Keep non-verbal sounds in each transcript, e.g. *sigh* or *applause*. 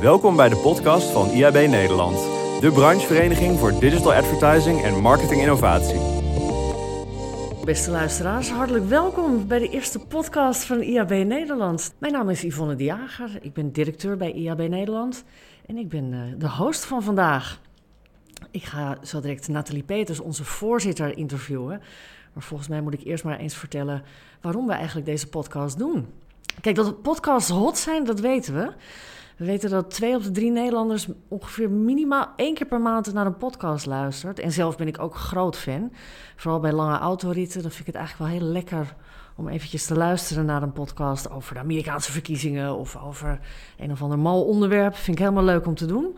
Welkom bij de podcast van IAB Nederland, de branchevereniging voor digital advertising en marketing innovatie. Beste luisteraars, hartelijk welkom bij de eerste podcast van IAB Nederland. Mijn naam is Yvonne de Jager, ik ben directeur bij IAB Nederland en ik ben eh, de host van vandaag. Ik ga zo direct Nathalie Peters, onze voorzitter, interviewen. Maar volgens mij moet ik eerst maar eens vertellen waarom we eigenlijk deze podcast doen. Kijk, dat podcasts hot zijn, dat weten we. We weten dat twee op de drie Nederlanders ongeveer minimaal één keer per maand naar een podcast luistert. En zelf ben ik ook groot fan. Vooral bij lange autoritten, dan vind ik het eigenlijk wel heel lekker om eventjes te luisteren naar een podcast over de Amerikaanse verkiezingen of over een of ander mal onderwerp. Vind ik helemaal leuk om te doen.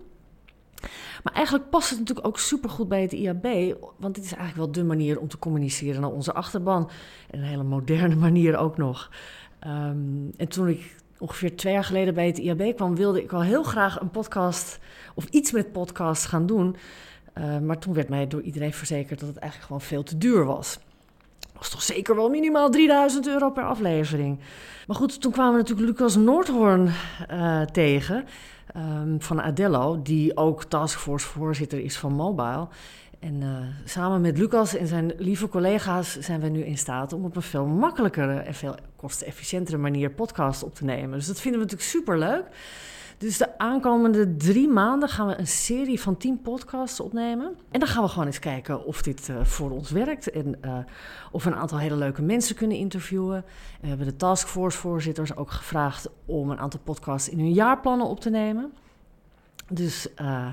Maar eigenlijk past het natuurlijk ook supergoed bij het IAB, want dit is eigenlijk wel de manier om te communiceren naar onze achterban. En een hele moderne *laughs* manier ook nog. Ehm, en toen ik ongeveer twee jaar geleden bij het IAB kwam, wilde ik wel heel graag een podcast of iets met podcasts gaan doen. Uh, maar toen werd mij door iedereen verzekerd dat het eigenlijk gewoon veel te duur was. Dat was toch zeker wel minimaal 3000 euro per aflevering. Maar goed, toen kwamen we natuurlijk Lucas Noordhoorn uh, tegen um, van Adello, die ook taskforce voorzitter is van Mobile. En uh, samen met Lucas en zijn lieve collega's zijn we nu in staat om op een veel makkelijkere en veel kostenefficiëntere manier podcast op te nemen. Dus dat vinden we natuurlijk super leuk. Dus de aankomende drie maanden gaan we een serie van tien podcasts opnemen. En dan gaan we gewoon eens kijken of dit uh, voor ons werkt. En uh, of we een aantal hele leuke mensen kunnen interviewen. En we hebben de taskforce-voorzitters ook gevraagd om een aantal podcasts in hun jaarplannen op te nemen. Dus uh,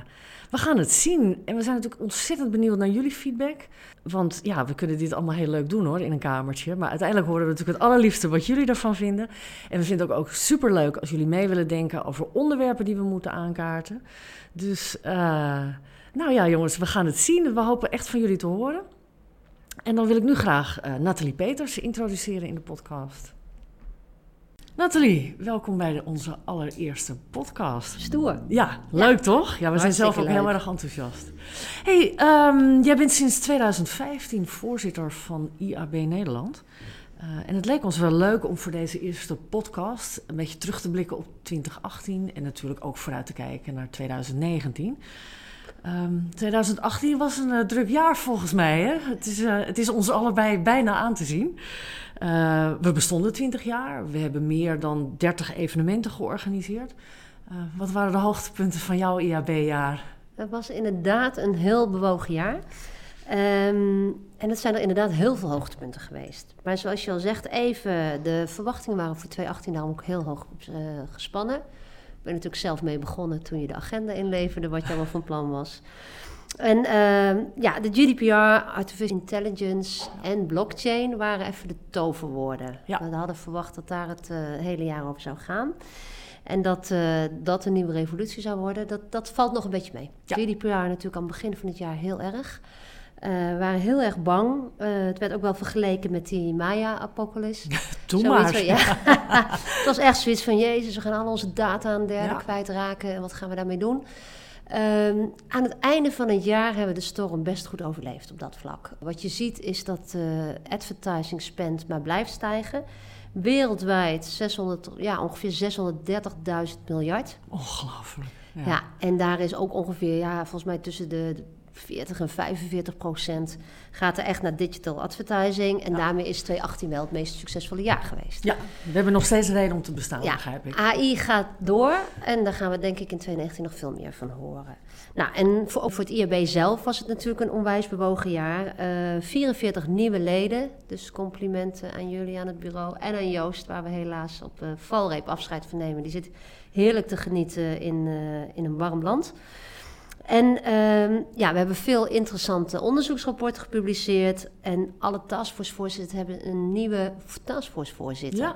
we gaan het zien. En we zijn natuurlijk ontzettend benieuwd naar jullie feedback. Want ja, we kunnen dit allemaal heel leuk doen hoor, in een kamertje. Maar uiteindelijk horen we natuurlijk het allerliefste wat jullie ervan vinden. En we vinden het ook, ook super leuk als jullie mee willen denken over onderwerpen die we moeten aankaarten. Dus uh, nou ja, jongens, we gaan het zien. We hopen echt van jullie te horen. En dan wil ik nu graag uh, Nathalie Peters introduceren in de podcast. Nathalie, welkom bij de, onze allereerste podcast. Stoer. Ja, leuk ja. toch? Ja, we zijn zelf ook leuk. heel erg enthousiast. hey, um, jij bent sinds 2015 voorzitter van IAB Nederland. Uh, en het leek ons wel leuk om voor deze eerste podcast een beetje terug te blikken op 2018 en natuurlijk ook vooruit te kijken naar 2019. Um, 2018 was een uh, druk jaar volgens mij. Hè? Het, is, uh, het is ons allebei bijna aan te zien. Uh, we bestonden 20 jaar. We hebben meer dan 30 evenementen georganiseerd. wat waren de hoogtepunten van jouw IAB-jaar? Het was inderdaad een heel bewogen jaar. Um, en het zijn er inderdaad heel veel hoogtepunten geweest. Maar zoals je al zegt, even, de verwachtingen waren voor 2018 daarom ook heel hoog gespannen. Ik ben natuurlijk zelf mee begonnen toen je de agenda inleverde, wat je allemaal van plan was. En uh, ja, de GDPR, Artificial Intelligence en blockchain waren even de toverwoorden. Ja. We hadden verwacht dat daar het uh, hele jaar over zou gaan. En dat uh, dat een nieuwe revolutie zou worden, dat, dat valt nog een beetje mee. Ja. GDPR natuurlijk aan het begin van het jaar heel erg. Uh, we waren heel erg bang. Uh, het werd ook wel vergeleken met die Maya-apocalypse. *laughs* Toen maar. Van, ja. *laughs* het was echt zoiets van, jezus, we gaan al onze data aan derden ja. kwijtraken. En wat gaan we daarmee doen? Um, aan het einde van het jaar hebben we de storm best goed overleefd op dat vlak. Wat je ziet is dat uh, advertising spend maar blijft stijgen. Wereldwijd 600, ja, ongeveer 630.000 miljard. Ongelooflijk. Ja. ja. en daar is ook ongeveer, ja, volgens mij tussen de 40 en 45 procent gaat er echt naar digital advertising. En ja. daarmee is 2018 wel het meest succesvolle jaar geweest. Ja, we hebben nog steeds reden om te bestaan, ja. begrijp ik. AI gaat door en daar gaan we denk ik in 2019 nog veel meer van horen. Nou, en voor, voor het IAB zelf was het natuurlijk een onwijs bewogen jaar. Uh, 44 nieuwe leden, dus complimenten aan jullie aan het bureau en aan Joost, waar we helaas op uh, valreep afscheid van nemen. Die zit heerlijk te genieten in, uh, in een warm land. En um, ja, we hebben veel interessante onderzoeksrapporten gepubliceerd. En alle taskforce-voorzitters hebben een nieuwe taskforce-voorzitter. Ja.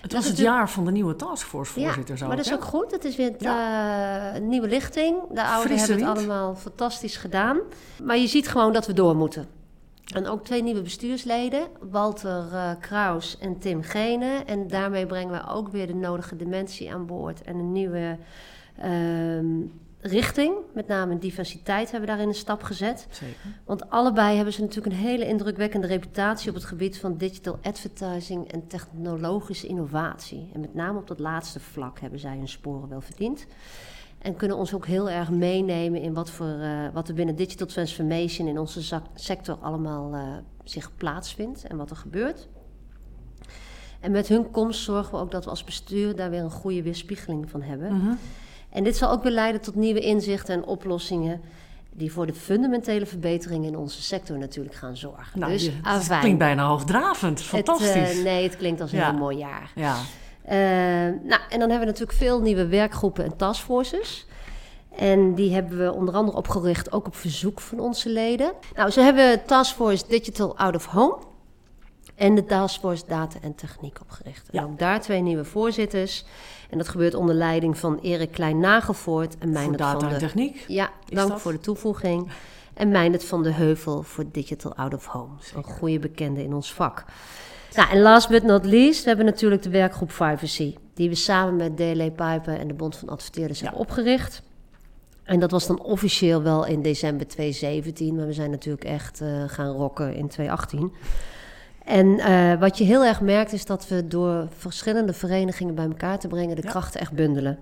Het was het, jaar van de nieuwe taskforce-voorzitter. Ja, maar dat is ook goed. Het is weer een ja. uh, nieuwe lichting. De ouderen hebben het allemaal fantastisch gedaan. Maar je ziet gewoon dat we door moeten. En ook twee nieuwe bestuursleden, Walter uh, Kraus en Tim Gene. En daarmee brengen we ook weer de nodige dimensie aan boord. En een nieuwe... Uh, richting. Met name diversiteit hebben we daarin een stap gezet. Zeker. Want allebei hebben ze natuurlijk een hele indrukwekkende reputatie op het gebied van digital advertising en technologische innovatie. En met name op dat laatste vlak hebben zij hun sporen wel verdiend. En kunnen ons ook heel erg meenemen in wat, voor, uh, wat er binnen digital transformation in onze sector allemaal uh, zich plaatsvindt en wat er gebeurt. En met hun komst zorgen we ook dat we als bestuur daar weer een goede weerspiegeling van hebben. Mm -hmm. En dit zal ook weer leiden tot nieuwe inzichten en oplossingen die voor de fundamentele verbetering in onze sector natuurlijk gaan zorgen. Nou, dus het klinkt bijna hoogdravend, fantastisch. Het, uh, nee, het klinkt als een ja. heel mooi jaar. Ja. Uh, nou, en dan hebben we natuurlijk veel nieuwe werkgroepen en taskforces. En die hebben we onder andere opgericht, ook op verzoek van onze leden. Nou, ze hebben Taskforce Digital Out of Home en de Taskforce Data en Techniek opgericht. En ja. ook daar twee nieuwe voorzitters. En dat gebeurt onder leiding van Erik Klein-Nagelvoort en Meindert data van de... en techniek? Ja, dank dat? voor de toevoeging. En Meindert van de Heuvel voor Digital Out of Home. Een goede bekende in ons vak. Nou, en last but not least, we hebben natuurlijk de werkgroep Privacy. Die we samen met DLA Piper en de Bond van Adverteerders ja. hebben opgericht. En dat was dan officieel wel in december 2017. Maar we zijn natuurlijk echt uh, gaan rocken in 2018. En uh, wat je heel erg merkt is dat we door verschillende verenigingen bij elkaar te brengen de ja. krachten echt bundelen.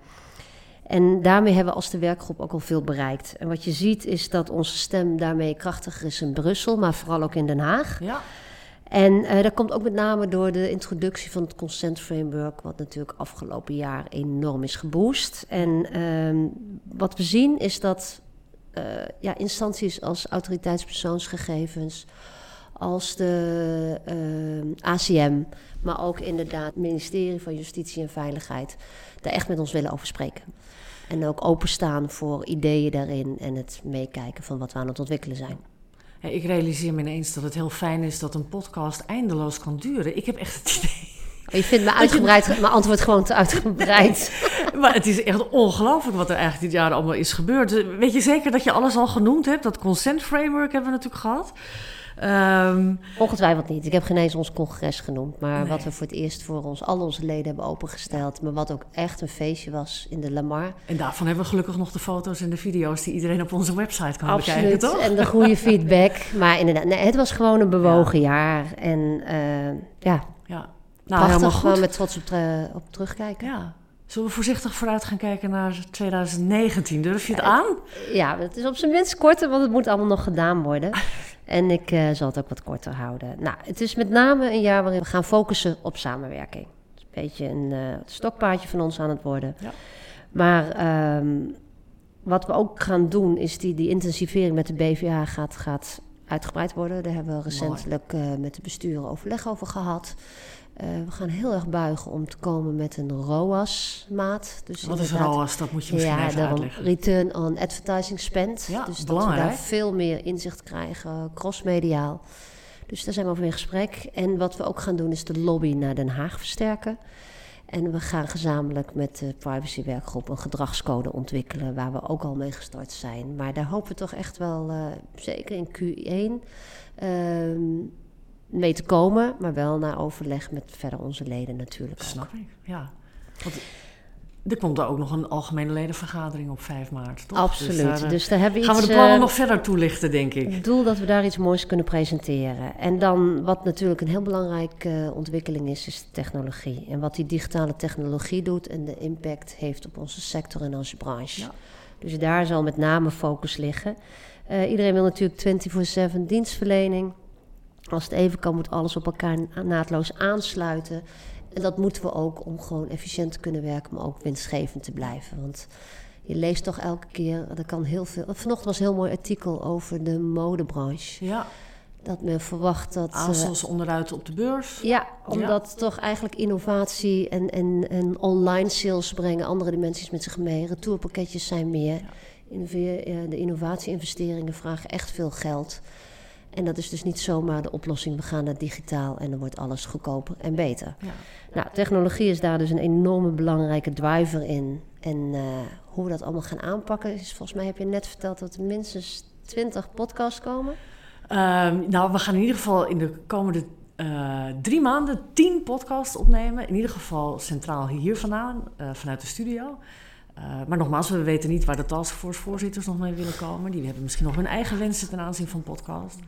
En daarmee hebben we als de werkgroep ook al veel bereikt. En wat je ziet is dat onze stem daarmee krachtiger is in Brussel, maar vooral ook in Den Haag. Ja. En uh, dat komt ook met name door de introductie van het consent framework, wat natuurlijk afgelopen jaar enorm is geboost. En uh, wat we zien is dat uh, ja, instanties als autoriteitspersoonsgegevens, als de uh, ACM, maar ook inderdaad het ministerie van Justitie en Veiligheid, daar echt met ons willen over spreken. En ook openstaan voor ideeën daarin en het meekijken van wat we aan het ontwikkelen zijn. Ja, ik realiseer me ineens dat het heel fijn is dat een podcast eindeloos kan duren. Ik heb echt het idee. Oh, je vindt me *laughs* uitgebreid, mijn antwoord gewoon te uitgebreid. *laughs* maar het is echt ongelooflijk wat er eigenlijk dit jaar allemaal is gebeurd. Weet je zeker dat je alles al genoemd hebt? Dat consent framework hebben we natuurlijk gehad. Um, Ongetwijfeld niet. Ik heb geen eens ons congres genoemd. Maar nee. wat we voor het eerst voor ons, al onze leden hebben opengesteld. Maar wat ook echt een feestje was in de Lamar. En daarvan hebben we gelukkig nog de foto's en de video's die iedereen op onze website kan Absoluut. bekijken, toch? En de goede *laughs* feedback. Maar inderdaad, nee, het was gewoon een bewogen ja. jaar. En uh, ja, ja. Nou, prachtig gewoon met trots op, op terugkijken. Ja. Zullen we voorzichtig vooruit gaan kijken naar 2019? Durf je het aan? Ja, het is op zijn minst korter, want het moet allemaal nog gedaan worden. *laughs* En ik uh, zal het ook wat korter houden. Nou, het is met name een jaar waarin we gaan focussen op samenwerking. Het is een beetje een uh, stokpaardje van ons aan het worden. Ja. Maar um, wat we ook gaan doen, is die, die intensivering met de BVA gaat, gaat uitgebreid worden. Daar hebben we recentelijk uh, met de besturen overleg over gehad. Uh, we gaan heel erg buigen om te komen met een ROAS-maat. Dus Wat is ROAS? Dat moet je misschien ja, even uitleggen. Return on Advertising Spend. Ja, dus belangrijk. dat we daar veel meer inzicht krijgen, crossmediaal. Dus daar zijn we over in gesprek. En wat we ook gaan doen is de lobby naar Den Haag versterken. En we gaan gezamenlijk met de privacywerkgroep een gedragscode ontwikkelen... waar we ook al mee gestart zijn. Maar daar hopen we toch echt wel, uh, zeker in Q1... Uh, mee te komen, maar wel na overleg met verder onze leden natuurlijk. Snap ook. ik, ja. Want er komt er ook nog een algemene ledenvergadering op 5 maart, toch? Absoluut. Dus daar, dus daar hebben we gaan iets, we de plannen uh, nog verder toelichten, denk ik. Het doel dat we daar iets moois kunnen presenteren. En dan, wat natuurlijk een heel belangrijke uh, ontwikkeling is, is de technologie. En wat die digitale technologie doet en de impact heeft op onze sector en onze branche. Ja. Dus daar zal met name focus liggen. Uh, iedereen wil natuurlijk 24-7 dienstverlening. Als het even kan, moet alles op elkaar naadloos aansluiten. En dat moeten we ook om gewoon efficiënt te kunnen werken, maar ook winstgevend te blijven. Want je leest toch elke keer, er kan heel veel. Vanochtend was een heel mooi artikel over de modebranche. Ja. Dat men verwacht dat. ASOS uh, onderuit op de beurs. Ja, omdat ja. toch eigenlijk innovatie en, en, en online sales brengen andere dimensies met zich mee. Retourpakketjes zijn meer. Ja. De innovatie-investeringen vragen echt veel geld. En dat is dus niet zomaar de oplossing. We gaan naar digitaal en dan wordt alles goedkoper en beter. Ja. Nou, technologie is daar dus een enorme belangrijke driver in. En uh, hoe we dat allemaal gaan aanpakken, is volgens mij heb je net verteld dat er minstens 20 podcasts komen. Um, nou, we gaan in ieder geval in de komende uh, drie maanden tien podcasts opnemen. In ieder geval centraal hier vandaan, uh, vanuit de studio. Maar nogmaals, we weten niet waar de taskforce-voorzitters nog mee willen komen. Die hebben misschien nog hun eigen wensen ten aanzien van podcast.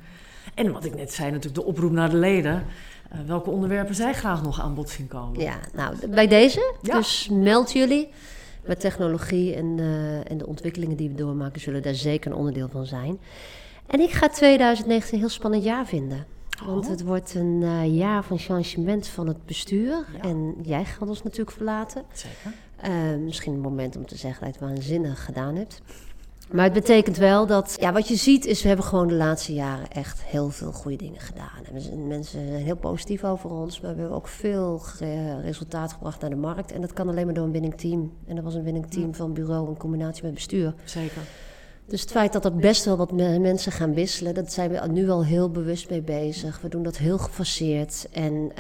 En wat ik net zei, natuurlijk de oproep naar de leden. welke onderwerpen zij graag nog aan bod zien komen. Ja, nou, bij deze. Dus meld jullie met technologie en, uh, en de ontwikkelingen die we doormaken, zullen daar zeker een onderdeel van zijn. En ik ga 2019 een heel spannend jaar vinden. Want oh. het wordt een uh, jaar van changement van het bestuur. En jij gaat ons natuurlijk verlaten. Zeker. Uh, misschien een moment om te zeggen dat je het waanzinnig gedaan hebt. Maar het betekent wel dat, ja, wat je ziet is, we hebben gewoon de laatste jaren echt heel veel goede dingen gedaan. En mensen zijn heel positief over ons, maar we hebben ook veel resultaat gebracht naar de markt. En dat kan alleen maar door een winning team. En dat was een winning team van bureau in combinatie met bestuur. Zeker. Dus het feit dat er best wel wat mensen gaan wisselen, dat zijn we nu al heel bewust mee bezig. We doen dat heel gefaseerd en uh,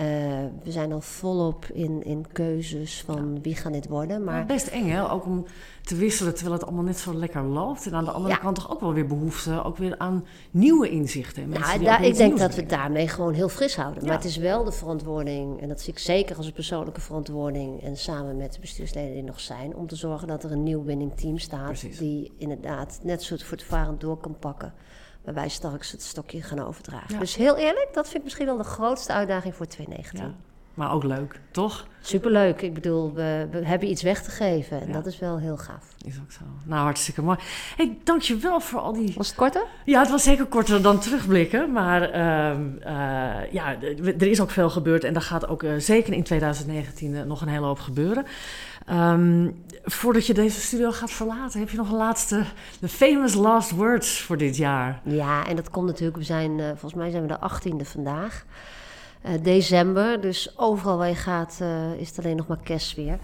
we zijn al volop in, in keuzes van wie gaan dit worden. Maar... best eng hè, ook om te wisselen terwijl het allemaal net zo lekker loopt. En aan de andere kant toch ook wel weer behoefte ook weer aan nieuwe inzichten. Ja, daar, ik denk dat we daarmee gewoon heel fris houden. Maar het is wel de verantwoording, en dat zie ik zeker als een persoonlijke verantwoording... en samen met de bestuursleden die nog zijn... om te zorgen dat er een nieuw winning team staat... die inderdaad net zo voortvarend door kan pakken waar wij straks het stokje gaan overdragen. Dus heel eerlijk, dat vind ik misschien wel de grootste uitdaging voor 2019. Maar ook leuk, toch? Superleuk. Ik bedoel, we, we hebben iets weg te geven. En dat is wel heel gaaf. Is ook zo. Nou, hartstikke mooi. Hey, dankjewel voor al die... Was het korter? Ja, het was zeker korter dan terugblikken. Maar ehm, eh, ja, er is ook veel gebeurd. En er gaat ook uh, zeker in 2019 uh, nog een hele hoop gebeuren. Um, voordat je deze studio gaat verlaten, heb je nog een laatste, de famous last words voor dit jaar? Ja, en dat komt natuurlijk, we zijn, volgens mij zijn we de 18e vandaag. Uh, december. Dus overal waar je gaat uh, is het alleen nog maar kerstweer.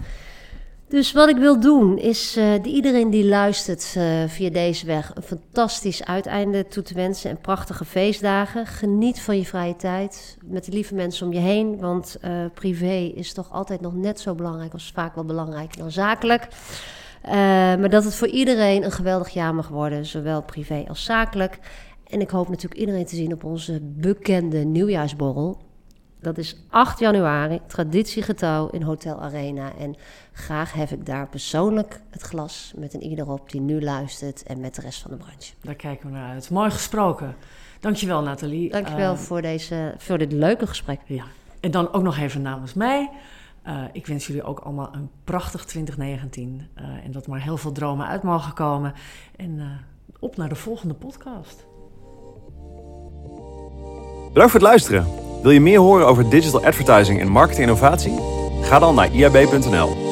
Dus wat ik wil doen is uh, iedereen die luistert via deze weg een fantastisch uiteinde toe te wensen en prachtige feestdagen. Geniet van je vrije tijd met de lieve mensen om je heen, want privé is toch altijd nog net zo belangrijk of vaak wel belangrijker dan zakelijk. maar dat het voor iedereen een geweldig jaar mag worden, zowel privé als zakelijk. En ik hoop natuurlijk iedereen te zien op onze bekende nieuwjaarsborrel dat is 8 januari, traditiegetouw in Hotel Arena. En graag heb ik daar persoonlijk het glas met een ieder op die nu luistert en met de rest van de branche. Daar kijken we naar uit. Mooi gesproken. Dankjewel Nathalie. Dankjewel uh, voor, deze, voor dit leuke gesprek. Ja. En dan ook nog even namens mij. Uh, ik wens jullie ook allemaal een prachtig 2019. Uh, eh, en dat maar heel veel dromen uit mogen komen. En op naar de volgende podcast. Bedankt voor het luisteren. Wil je meer horen over digital advertising en marketing innovatie? Ga dan naar iab.nl.